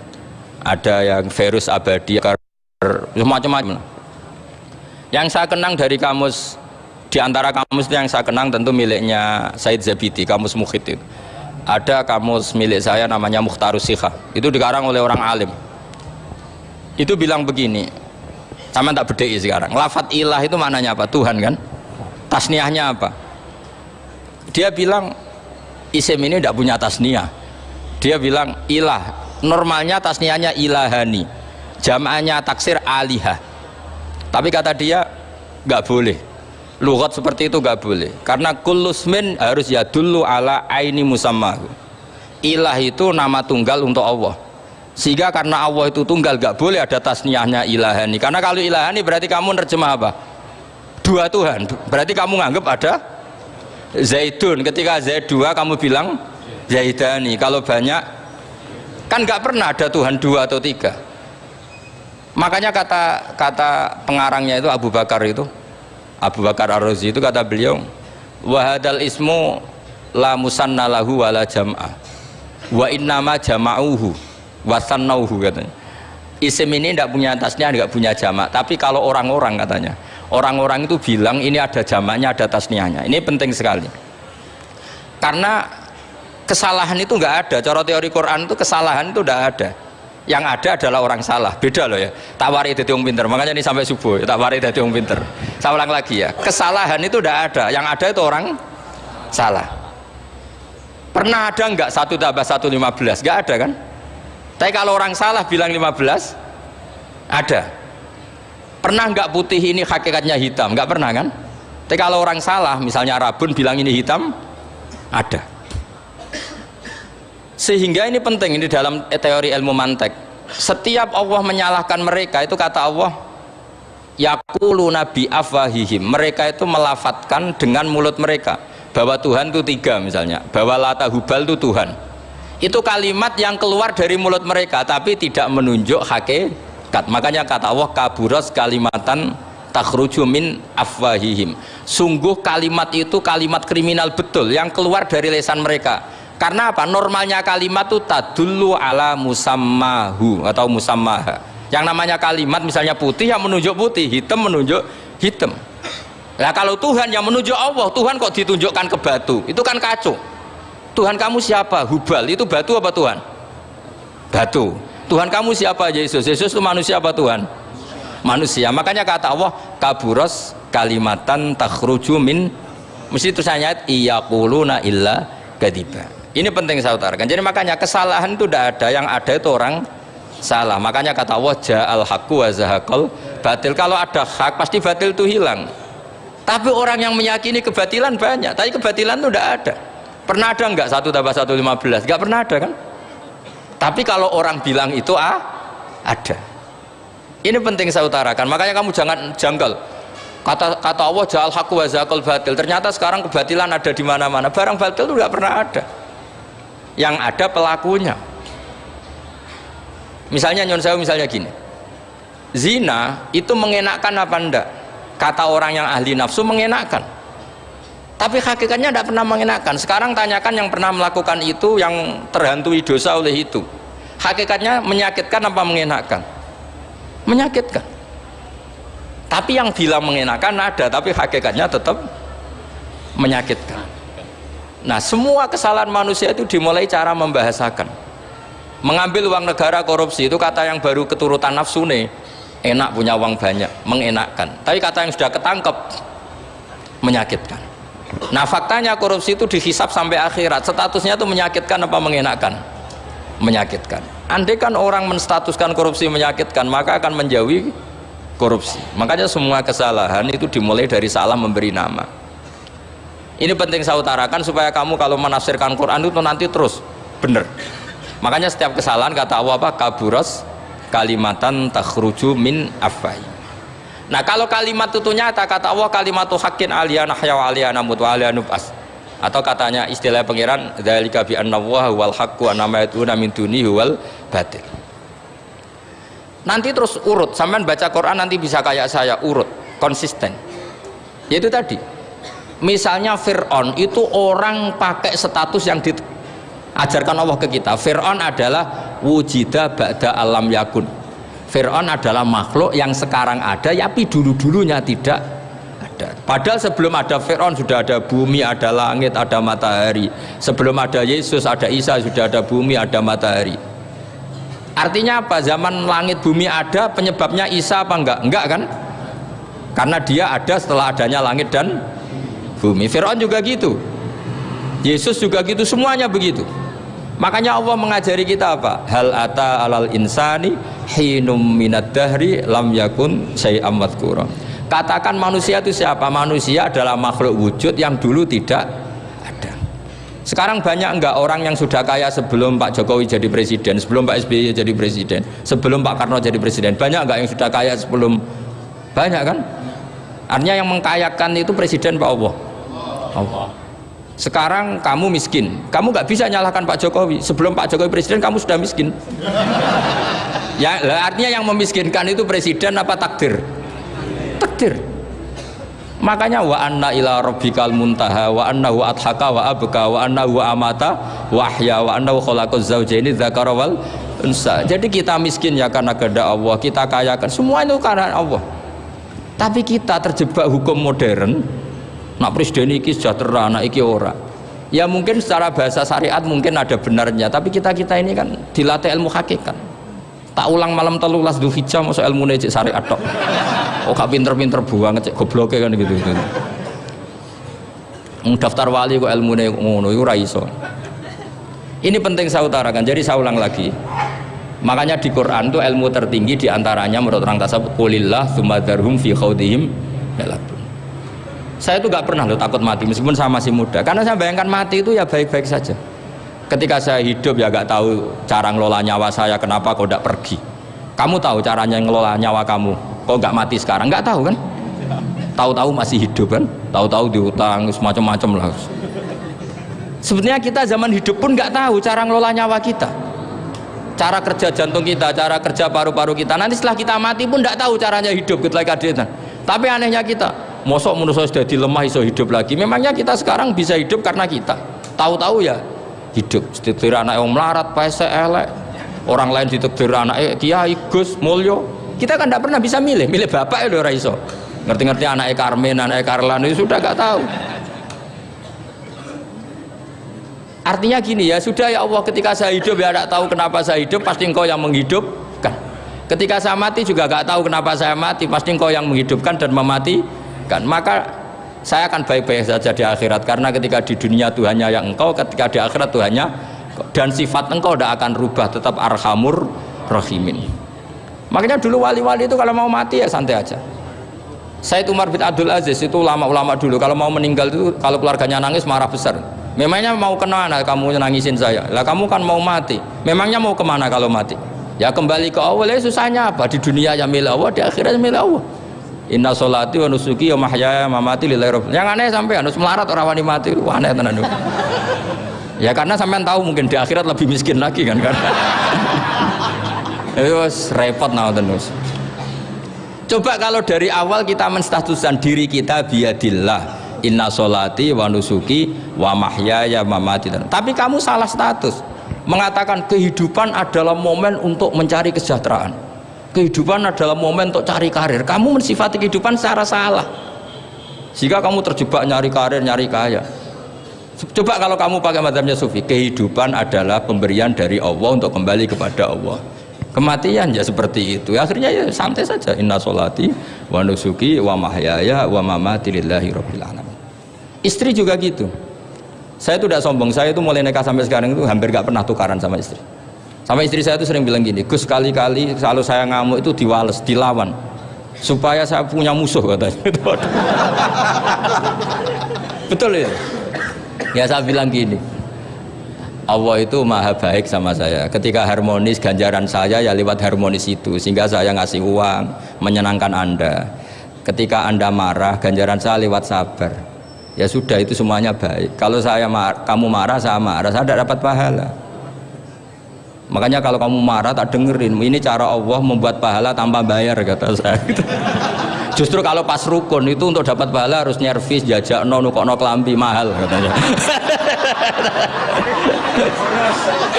Speaker 1: Ada yang virus abadi, macam-macam. Yang saya kenang dari kamus, di antara kamus yang saya kenang tentu miliknya Said Zabidi, kamus Mukhid itu. Ada kamus milik saya namanya Mukhtarus Sikha itu dikarang oleh orang alim. Itu bilang begini sama tak bedai sekarang lafat ilah itu maknanya apa? Tuhan kan? Tasniahnya apa? Dia bilang isim ini tidak punya tasniah dia bilang ilah. Normalnya tasniahnya ilahani. Jamaahnya taksir alihah. Tapi kata dia nggak boleh. Lugat seperti itu gak boleh. Karena kulusmin harus ya dulu ala aini musammahu. Ilah itu nama tunggal untuk Allah. Sehingga karena Allah itu tunggal gak boleh ada tasniahnya ilahani. Karena kalau ilahani berarti kamu nerjemah apa? Dua Tuhan. Berarti kamu nganggap ada Zaidun. Ketika Zaid dua kamu bilang Zaidani. Kalau banyak kan gak pernah ada Tuhan dua atau tiga. Makanya kata kata pengarangnya itu Abu Bakar itu Abu Bakar Ar-Razi itu kata beliau wahadal ismu la musanna lahu wala jam'ah wa innama jama'uhu wasannauhu katanya. Isim ini tidak punya tasnya tidak punya jamak. Tapi kalau orang-orang katanya orang-orang itu bilang ini ada jamaknya ada tasniahnya. Ini penting sekali. Karena kesalahan itu nggak ada. Cara teori Quran itu kesalahan itu tidak ada. Yang ada adalah orang salah. Beda loh ya. Tawari itu wong pinter. Makanya ini sampai subuh tawari itu wong pinter. Saya ulang lagi ya. Kesalahan itu tidak ada. Yang ada itu orang salah. Pernah ada nggak satu tambah satu lima belas? Nggak ada kan? Tapi kalau orang salah bilang lima belas ada. Pernah nggak putih ini hakikatnya hitam? Nggak pernah kan? Tapi kalau orang salah misalnya rabun bilang ini hitam ada sehingga ini penting ini dalam teori ilmu mantek. Setiap Allah menyalahkan mereka itu kata Allah yakulu nabi afwahihim. Mereka itu melafatkan dengan mulut mereka. Bahwa Tuhan itu tiga misalnya. Bahwa lata hubal itu Tuhan. Itu kalimat yang keluar dari mulut mereka tapi tidak menunjuk hakikat. Makanya kata Allah kaburos kalimatan takhruju min afwahihim. Sungguh kalimat itu kalimat kriminal betul yang keluar dari lesan mereka karena apa? Normalnya kalimat itu tadullu ala musammahu atau musammaha. Yang namanya kalimat misalnya putih yang menunjuk putih, hitam menunjuk hitam. Nah kalau Tuhan yang menunjuk Allah, Tuhan kok ditunjukkan ke batu? Itu kan kacau. Tuhan kamu siapa? Hubal. Itu batu apa Tuhan? Batu. Tuhan kamu siapa Yesus? Yesus itu manusia apa Tuhan? Manusia. Makanya kata Allah, kaburos kalimatan takhruju min mesti tulisannya iyaquluna illa kadiba ini penting saya utarakan. Jadi makanya kesalahan itu tidak ada, yang ada itu orang salah. Makanya kata Allah al haqqu wa batil. Kalau ada hak pasti batil itu hilang. Tapi orang yang meyakini kebatilan banyak, tapi kebatilan itu tidak ada. Pernah ada enggak satu tambah satu lima belas? Enggak pernah ada kan? Tapi kalau orang bilang itu ah, ada. Ini penting saya utarakan. Makanya kamu jangan janggal. Kata kata Allah ja'al haqqu wa batil. Ternyata sekarang kebatilan ada di mana-mana. Barang batil itu tidak pernah ada. Yang ada pelakunya. Misalnya nyon saya misalnya gini. Zina itu mengenakkan apa enggak? Kata orang yang ahli nafsu mengenakkan. Tapi hakikatnya tidak pernah mengenakkan. Sekarang tanyakan yang pernah melakukan itu yang terhantui dosa oleh itu. Hakikatnya menyakitkan apa mengenakkan? Menyakitkan tapi yang bilang mengenakan ada tapi hakikatnya tetap menyakitkan nah semua kesalahan manusia itu dimulai cara membahasakan. Mengambil uang negara korupsi itu kata yang baru keturutan nafsu nih. Enak punya uang banyak mengenakkan. Tapi kata yang sudah ketangkep menyakitkan. Nah faktanya korupsi itu dihisap sampai akhirat. Statusnya itu menyakitkan apa mengenakkan? Menyakitkan. Andai kan orang menstatuskan korupsi menyakitkan maka akan menjauhi korupsi. Makanya semua kesalahan itu dimulai dari salah memberi nama ini penting saya utarakan supaya kamu kalau menafsirkan Quran itu nanti terus benar. Makanya setiap kesalahan kata Allah apa? Kaburas kalimatan takhruju min afai. Nah kalau kalimat itu nyata kata Allah kalimat hakin aliyana hayya wa aliyana mut wa aliyana atau katanya istilah pengiran dzalika bi anna wal haqqu anama yatuna min dunihi wal batil. Nanti terus urut. Sampean baca Quran nanti bisa kayak saya urut konsisten. Yaitu tadi misalnya Fir'aun itu orang pakai status yang diajarkan Allah ke kita Fir'aun adalah wujida ba'da alam yakun Fir'aun adalah makhluk yang sekarang ada tapi dulu-dulunya tidak ada padahal sebelum ada Fir'aun sudah ada bumi, ada langit, ada matahari sebelum ada Yesus, ada Isa sudah ada bumi, ada matahari Artinya apa? Zaman langit bumi ada, penyebabnya Isa apa enggak? Enggak kan? Karena dia ada setelah adanya langit dan bumi. Fir'aun juga gitu. Yesus juga gitu, semuanya begitu. Makanya Allah mengajari kita apa? Hal ata alal insani hinum minad dahri lam yakun syai'am madhkura. Katakan manusia itu siapa? Manusia adalah makhluk wujud yang dulu tidak sekarang banyak enggak orang yang sudah kaya sebelum Pak Jokowi jadi presiden, sebelum Pak SBY jadi presiden, sebelum Pak Karno jadi presiden. Banyak enggak yang sudah kaya sebelum banyak kan? Artinya yang mengkayakan itu presiden Pak Allah. Allah. Sekarang kamu miskin, kamu nggak bisa nyalahkan Pak Jokowi. Sebelum Pak Jokowi presiden kamu sudah miskin. ya, artinya yang memiskinkan itu presiden apa takdir? Takdir makanya wa anna ila rabbikal muntaha wa annahu adhaka wa abka wa annahu amata wa ahya wa annahu khalaqaz zawjaini dzakara wal unsa jadi kita miskin ya karena kehendak Allah kita kaya kan semua itu karena Allah tapi kita terjebak hukum modern nak presiden iki sejahtera nak iki ora. Ya mungkin secara bahasa syariat mungkin ada benarnya tapi kita kita ini kan dilatih ilmu hakikat. Tak ulang malam telulas hijau masuk ilmu necik syariat tok. Oh gak pinter-pinter banget cek goblok kan gitu. Gitu daftar wali kok ilmu ngono itu raiso ini penting saya utarakan jadi saya ulang lagi. Makanya di Quran itu ilmu tertinggi di antaranya menurut orang tasawuf kulillah sumadarhum fi khawdihim saya itu gak pernah loh takut mati meskipun saya masih muda. Karena saya bayangkan mati itu ya baik-baik saja. Ketika saya hidup ya gak tahu cara ngelola nyawa saya kenapa kok gak pergi. Kamu tahu caranya ngelola nyawa kamu kok nggak mati sekarang? Nggak tahu kan? Tahu-tahu masih hidup kan? Tahu-tahu diutang semacam-macam lah. Sebenarnya kita zaman hidup pun nggak tahu cara ngelola nyawa kita. Cara kerja jantung kita cara kerja paru-paru kita. Nanti setelah kita mati pun nggak tahu caranya hidup gitu lagi tapi anehnya kita mosok manusia sudah dilemah iso hidup lagi. Memangnya kita sekarang bisa hidup karena kita? Tahu-tahu ya hidup. Setir anak yang melarat paese elek. Orang lain ditekdir anak kiai gus mulyo. Kita kan tidak pernah bisa milih. Milih bapak ya udah iso. Ngerti-ngerti anaknya Carmen anaknya Carlan itu sudah gak tahu. Artinya gini ya sudah ya Allah ketika saya hidup ya tidak tahu kenapa saya hidup pasti engkau yang menghidupkan. Ketika saya mati juga gak tahu kenapa saya mati pasti engkau yang menghidupkan dan mematikan maka saya akan baik-baik saja di akhirat karena ketika di dunia Tuhannya yang engkau ketika di akhirat Tuhannya dan sifat engkau tidak akan rubah tetap arhamur rahimin Makanya dulu wali-wali itu kalau mau mati ya santai aja. Itu Umar bin Abdul Aziz itu ulama-ulama dulu kalau mau meninggal itu kalau keluarganya nangis marah besar. Memangnya mau ke mana kamu nangisin saya? Lah kamu kan mau mati. Memangnya mau ke mana kalau mati? Ya kembali ke Allah. Ya susahnya apa? Di dunia ya milik Allah, di akhirat milik Allah. Inna sholati wa nusuki wa mahyaya wa mamati lillahi rabbil. Yang aneh sampai harus melarat orang wani mati. Wah, aneh tenan. ya karena sampean tahu mungkin di akhirat lebih miskin lagi kan kan. Itu repot nah terus. Coba kalau dari awal kita menstatuskan diri kita biadillah inna solati wa nusuki wa mahyaya wa mamati tapi kamu salah status mengatakan kehidupan adalah momen untuk mencari kesejahteraan kehidupan adalah momen untuk cari karir. Kamu mensifati kehidupan secara salah. Jika kamu terjebak nyari karir nyari kaya. Coba kalau kamu pakai madhabnya sufi kehidupan adalah pemberian dari Allah untuk kembali kepada Allah. Kematian ya seperti itu. Akhirnya ya santai saja. Inna solati wa nusuki wa mahyaya wa mamati lillahi rabbil alamin. Istri juga gitu. Saya itu tidak sombong, saya itu mulai nikah sampai sekarang itu hampir gak pernah tukaran sama istri. Sama istri saya itu sering bilang gini, Gus kali-kali kalau saya ngamuk itu diwales, dilawan, supaya saya punya musuh katanya. Betul ya? Ya saya bilang gini, Allah itu maha baik sama saya. Ketika harmonis ganjaran saya ya lewat harmonis itu, sehingga saya ngasih uang menyenangkan anda. Ketika anda marah, ganjaran saya lewat sabar ya sudah itu semuanya baik kalau saya mar kamu marah saya marah saya tidak dapat pahala makanya kalau kamu marah tak dengerin. Ini cara Allah membuat pahala tanpa bayar kata saya. Justru kalau pas rukun itu untuk dapat pahala harus nyervis jajak no nukokno kelambi mahal katanya.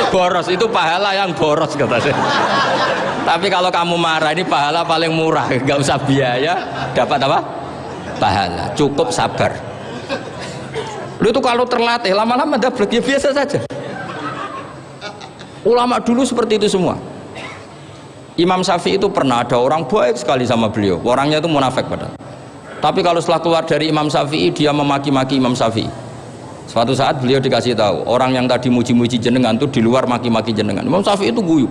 Speaker 1: Boros itu pahala yang boros kata saya. Tapi kalau kamu marah ini pahala paling murah. Nggak usah biaya dapat apa? Pahala. Cukup sabar. Lu itu kalau terlatih lama-lama dablek ya biasa saja. Ulama dulu seperti itu semua. Imam Syafi'i itu pernah ada orang baik sekali sama beliau. Orangnya itu munafik padahal. Tapi kalau setelah keluar dari Imam Syafi'i dia memaki-maki Imam Syafi'i. Suatu saat beliau dikasih tahu orang yang tadi muji-muji jenengan itu di luar maki-maki jenengan. Imam Syafi'i itu guyu.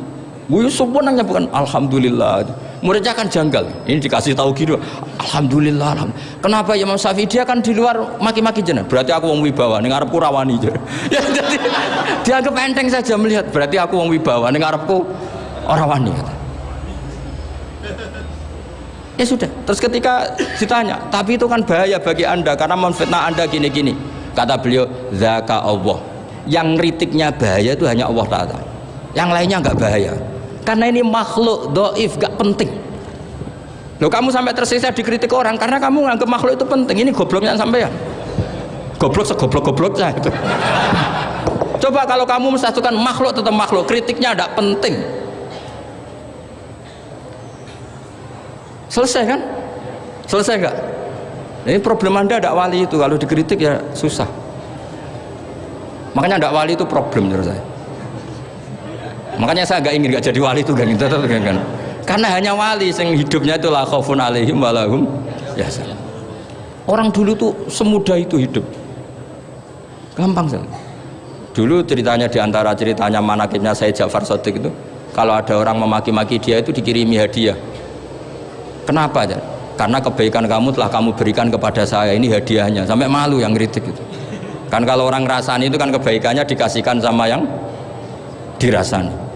Speaker 1: Guyu sebenarnya bukan alhamdulillah. Muridnya kan janggal. Ini dikasih tahu gitu. Alhamdulillah, alhamdulillah. kenapa ya Imam Syafi'i? Dia kan di luar maki-maki jenah. Berarti aku wong wibawa ning ngarepku rawani ya jadi dianggap enteng saja melihat. Berarti aku wong wibawa ning ngarepku orang wani ya sudah. Terus ketika ditanya tapi itu kan bahaya bagi anda karena memfitnah anda gini-gini. Kata beliau zaka Allah. Yang kritiknya bahaya itu hanya Allah Ta'ala. Yang lainnya nggak bahaya karena ini makhluk doif gak penting. Loh kamu sampai tersisa dikritik orang karena kamu nganggap makhluk itu penting. Ini gobloknya sampai ya? Goblok segoblok-gobloknya itu. Coba kalau kamu mensatukan makhluk tetap makhluk kritiknya tidak penting. Selesai kan? Selesai enggak ini problem anda tidak wali itu. Kalau dikritik ya susah. Makanya tidak wali itu problem menurut saya makanya saya agak ingin gak jadi wali itu kan. Tetap kan karena hanya wali yang hidupnya itu la khaufun alaihim walahum ya salam orang dulu tuh semudah itu hidup. Gampang sekali dulu ceritanya di antara ceritanya manakibnya saya Ja'far Sodik itu kalau ada orang memaki-maki dia itu dikirimi hadiah. Kenapa aja karena kebaikan kamu telah kamu berikan kepada saya. Ini hadiahnya. Sampai malu yang kritik itu. Kan kalau orang rasani itu kan kebaikannya dikasihkan sama yang dirasani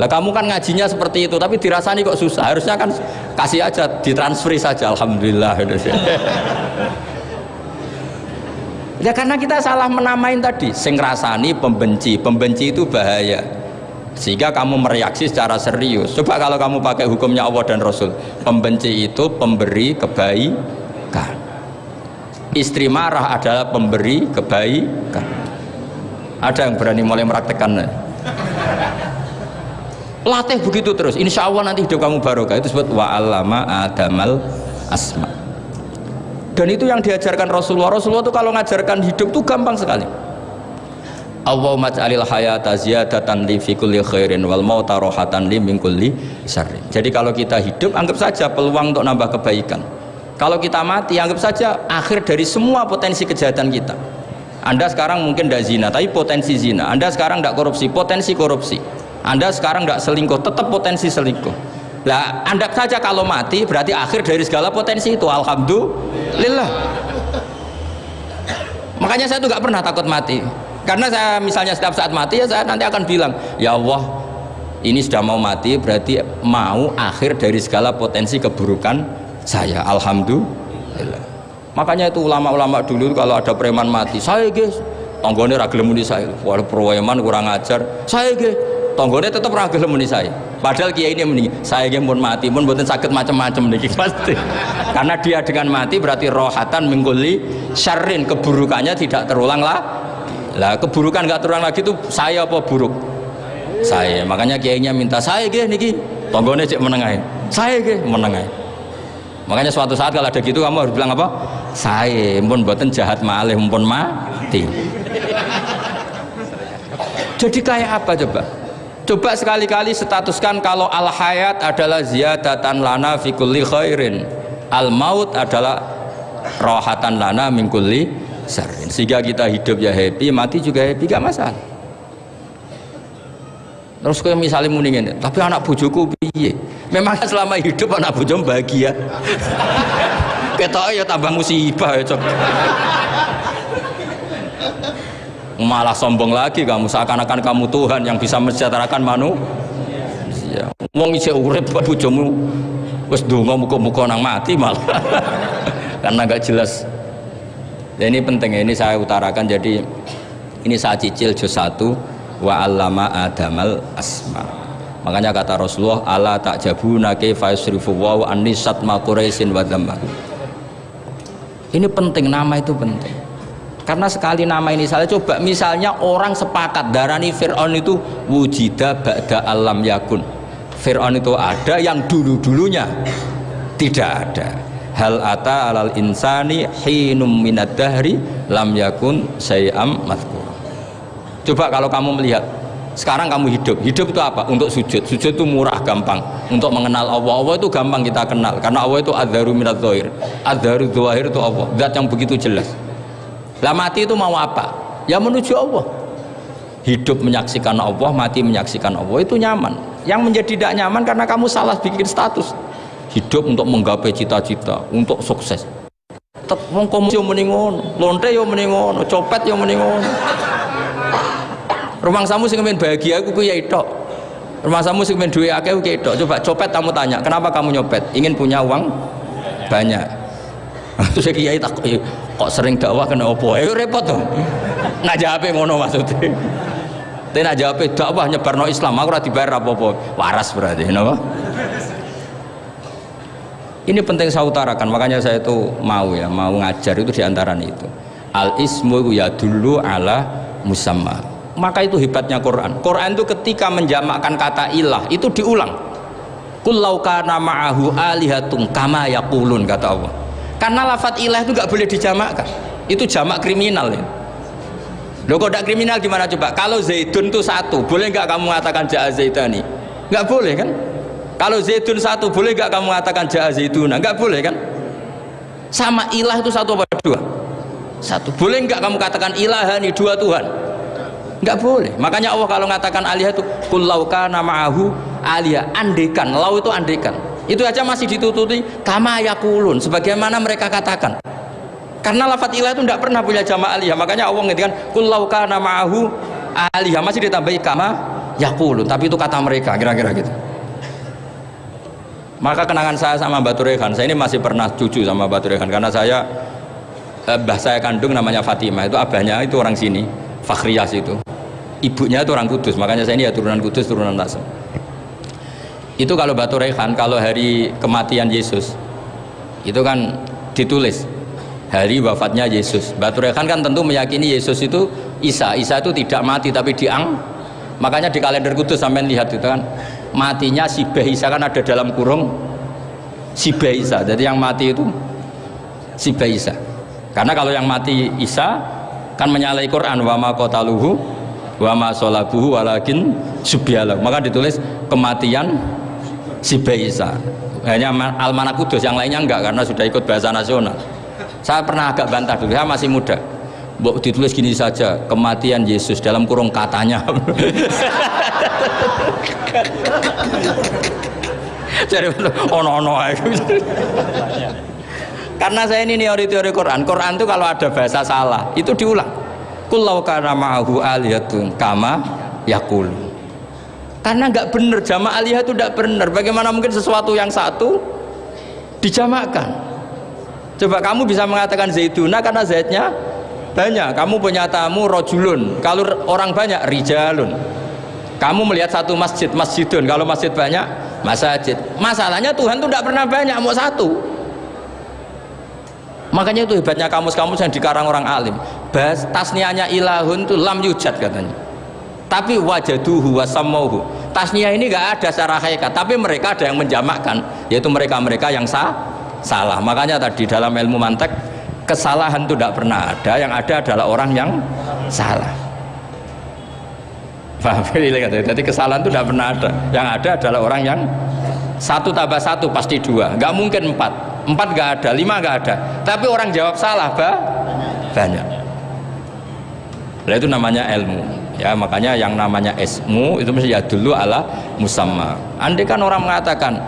Speaker 1: lah kamu kan ngajinya seperti itu, tapi dirasani kok susah. Harusnya kan kasih aja, ditransferi saja. Alhamdulillah. ya karena kita salah menamain tadi. Sing rasani pembenci, pembenci itu bahaya. Sehingga kamu mereaksi secara serius. Coba kalau kamu pakai hukumnya Allah dan Rasul, pembenci itu pemberi kebaikan. Istri marah adalah pemberi kebaikan. Ada yang berani mulai meraktekan latih begitu terus insya Allah nanti hidup kamu barokah itu sebut wa alama adamal asma dan itu yang diajarkan Rasulullah Rasulullah itu kalau ngajarkan hidup itu gampang sekali Allahumma ja'alil hayata ziyadatan li fi kulli khairin wal mauta rohatan li min kulli syarrin. Jadi kalau kita hidup anggap saja peluang untuk nambah kebaikan. Kalau kita mati anggap saja akhir dari semua potensi kejahatan kita. Anda sekarang mungkin tidak zina, tapi potensi zina. Anda sekarang tidak korupsi, potensi korupsi. Anda sekarang tidak selingkuh, tetap potensi selingkuh. Lah, Anda saja kalau mati berarti akhir dari segala potensi itu. Alhamdulillah. Makanya saya tuh nggak pernah takut mati. Karena saya misalnya setiap saat mati ya saya nanti akan bilang, ya Allah, ini sudah mau mati berarti mau akhir dari segala potensi keburukan saya alhamdulillah makanya itu ulama-ulama dulu kalau ada preman mati saya guys tonggone ragil muni saya preman kurang ajar saya guys tonggone tetap ragil muni saya padahal kiai ini muni saya guys pun mati pun buatan sakit macam-macam nih pasti. Karena dia dengan mati berarti rohatan mengguli syarrin keburukannya tidak terulang lah. Lah keburukan nggak terulang lagi itu saya apa buruk? Saya makanya kiainya minta saya guys niki. Tonggone cek menengahin saya guys menengahin makanya suatu saat kalau ada gitu kamu harus bilang apa? Saya pun buatan jahat malih pun mati. Jadi kayak apa coba coba sekali-kali statuskan kalau al hayat adalah ziyadatan lana fi kulli khairin. Al maut adalah rohatan lana min kulli sarin sehingga kita hidup ya happy mati juga happy gak masalah. Terus kayak misalnya muni ini tapi anak bujuku piye? Memang selama hidup anak bujum bahagia. Ketok ya tambah musibah ya cok malah sombong lagi kamu seakan-akan kamu Tuhan yang bisa mensejahterakan manusia wong isih urip bojomu wis donga muka-muka nang mati malah. Karena gak jelas. Ya, ini penting ini saya utarakan. Jadi ini saya cicil juz 1 wa allama adamal asma. Makanya kata Rasulullah ala tak jabuna kaifa yusrifu wa anisat ma quraisin wa ini penting nama itu penting karena sekali nama ini salah coba misalnya orang sepakat darani Fir'aun itu wujida ba'da alam yakun. Fir'aun itu ada yang dulu-dulunya. Tidak ada. Hal ata alal insani hinum minad dahri lam yakun sayyam mazkur coba kalau kamu melihat sekarang kamu hidup. Hidup itu apa? Untuk sujud. Sujud itu murah gampang. Untuk mengenal Allah Allah itu gampang kita kenal. Karena Allah itu adharu minat zohir adharu zohir itu Allah. Zat yang begitu jelas lah mati itu mau apa? Ya menuju Allah. Hidup menyaksikan Allah mati menyaksikan Allah itu nyaman. Yang menjadi tidak nyaman karena kamu salah bikin status. Hidup untuk menggapai cita-cita untuk sukses. Tetap komunis yo meningon lonte yo meningon copet yo meningon rumah samu sing bahagia aku kiai tok rumah samu sing duwe akeh kiai tok coba copet kamu tanya kenapa kamu nyopet? Ingin punya uang? Banyak terus kiai tak kok sering dakwah kena opo eh repot tuh nak jawab ngono maksudnya tapi nak jawab dakwah nyebarno Islam aku ora dibayar apa-apa. Waras berarti napa? Ini penting saya utarakan makanya saya itu mau ya mau ngajar itu di antara itu. Al ismu ya dulu ala musamma. Maka itu hebatnya Quran. Quran itu ketika menjamakkan kata ilah itu diulang. Kullau kana ma'ahu alihatun kama yaqulun kata Allah karena lafat ilah itu nggak boleh dijamakkan. Itu jamak kriminal ya. Lo kok tidak kriminal gimana coba? Kalau zaitun itu satu boleh nggak kamu mengatakan ja'a zaitani? Nggak boleh kan? Kalau zaitun satu boleh nggak kamu mengatakan ja'a zaituna? Nggak boleh kan? Sama ilah itu satu apa dua? Satu. Boleh nggak kamu katakan ilahani dua Tuhan? Nggak boleh. Makanya Allah kalau mengatakan alihah itu kullau kana ma'ahu alihah andekan lau itu andekan itu aja masih ditututi kama yakulun sebagaimana mereka katakan. Karena lafat ilah itu tidak pernah punya jama alihah makanya Allah mengatakan kullau kana ma'ahu alihah masih ditambahi kama yakulun tapi itu kata mereka kira-kira gitu. Maka kenangan saya sama Batu Rehan saya ini masih pernah cucu sama Batu Rehan karena saya eh, bah saya kandung namanya Fatimah. Itu abahnya itu orang sini Fakhriyas itu. Ibunya itu orang kudus makanya saya ini ya turunan kudus turunan nasem itu kalau batu rehan kalau hari kematian Yesus itu kan ditulis hari wafatnya Yesus. Batu rehan kan tentu meyakini Yesus itu Isa. Isa itu tidak mati tapi diang. Makanya di kalender kudus sampai lihat itu kan matinya si Isa kan ada dalam kurung si Isa. Jadi yang mati itu si Isa. Karena kalau yang mati Isa kan menyalahi Quran wa ma qataluhu wa ma sholabuhu walakin subyalah maka ditulis kematian si Isa. Hanya almanak kudus yang lainnya enggak karena sudah ikut bahasa nasional. Saya pernah agak bantah dulu saya masih muda. Bok ditulis gini saja kematian Yesus dalam kurung katanya. Jadi ono ono karena saya ini teori-teori Quran. Quran itu kalau ada bahasa salah itu diulang. Kullau kana ma'ahu aliyatun kama yakul karena nggak benar jamaah aliyah itu tidak benar bagaimana mungkin sesuatu yang satu dijamakkan coba kamu bisa mengatakan zaituna karena zaitnya banyak. Kamu punya tamu rojulun. Kalau orang banyak rijalun. Kamu melihat satu masjid masjidun. Kalau masjid banyak masjid masalahnya Tuhan tuh tidak pernah banyak mau satu. Makanya itu hebatnya kamus-kamus yang dikarang orang alim. Bahas tasnianya ilahun itu lam yujad katanya tapi wajaduhu wasamauhu tasnia ini nggak ada secara hakikat tapi mereka ada yang menjamakkan yaitu mereka-mereka yang sah, salah. Makanya tadi dalam ilmu mantek kesalahan itu tidak pernah ada yang ada adalah orang yang salah. Paham? Jadi kesalahan itu tidak pernah ada. Yang ada adalah orang yang satu tambah satu pasti dua. Nggak mungkin empat. Empat nggak ada lima nggak ada. Tapi orang jawab salah bah banyak. Nah, itu namanya ilmu ya makanya yang namanya ismu itu mesti ya dulu ala musamma. Andai kan orang mengatakan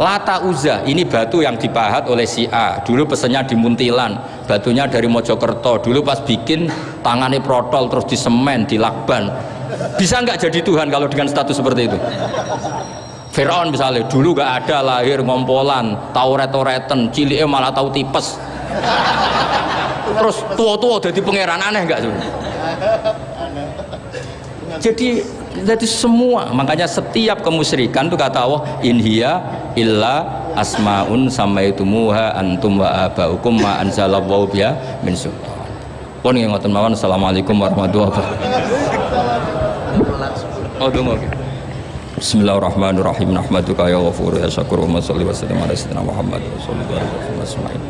Speaker 1: Lata Uza ini batu yang dipahat oleh si A. Dulu pesennya di Muntilan batunya dari Mojokerto. Dulu pas bikin tangannya protol terus di semen di lakban bisa nggak jadi Tuhan kalau dengan status seperti itu? Firaun misalnya dulu nggak ada lahir ngompolan tahu retoreten ciliknya malah tahu tipes. Terus tua-tua jadi pangeran aneh nggak sih jadi jadi semua. Makanya setiap kemusyrikan itu kata Allah inhiya illa asmaun samaitumuha antum wa abaukum ma anzalallahu biha min sultan. Pun yang ngoten mawon assalamualaikum warahmatullahi wabarakatuh. Oh dungo Bismillahirrahmanirrahim. Nahmaduka ya ghafur ya syakur wa salli wa sallim ala sayyidina Muhammad wa sallallahu alaihi wasallam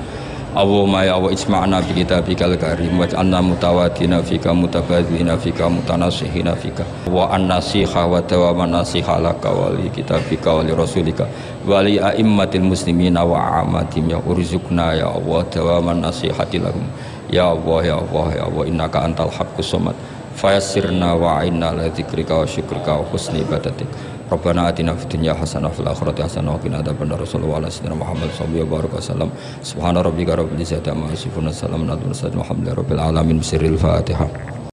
Speaker 1: Allahumma ya Allah isma'na bi kitabikal karim waj'alna mutawadina fika mutabadzina fika mutanasihina fika. Wa an-nasiha wa dawaman nasiha laka wa li kitabika wa li rasulika. Wa li a'immatil muslimina wa amatim ya urzukna ya Allah dawaman nasihati lahum. Ya Allah ya Allah ya Allah innaka antal haqqus samad. Fayassirna wa a'inna la dzikrika wa syukrika wa husni ibadatik Rabbana atina fid dunya hasanah fil akhirati hasanah wa qina adzabannar sallallahu alaihi wasallam Muhammad sallallahu alaihi wasallam subhana rabbika rabbil izzati amma yasifun mursalin. Walhamdulillahi rabbil alamin. Fatihah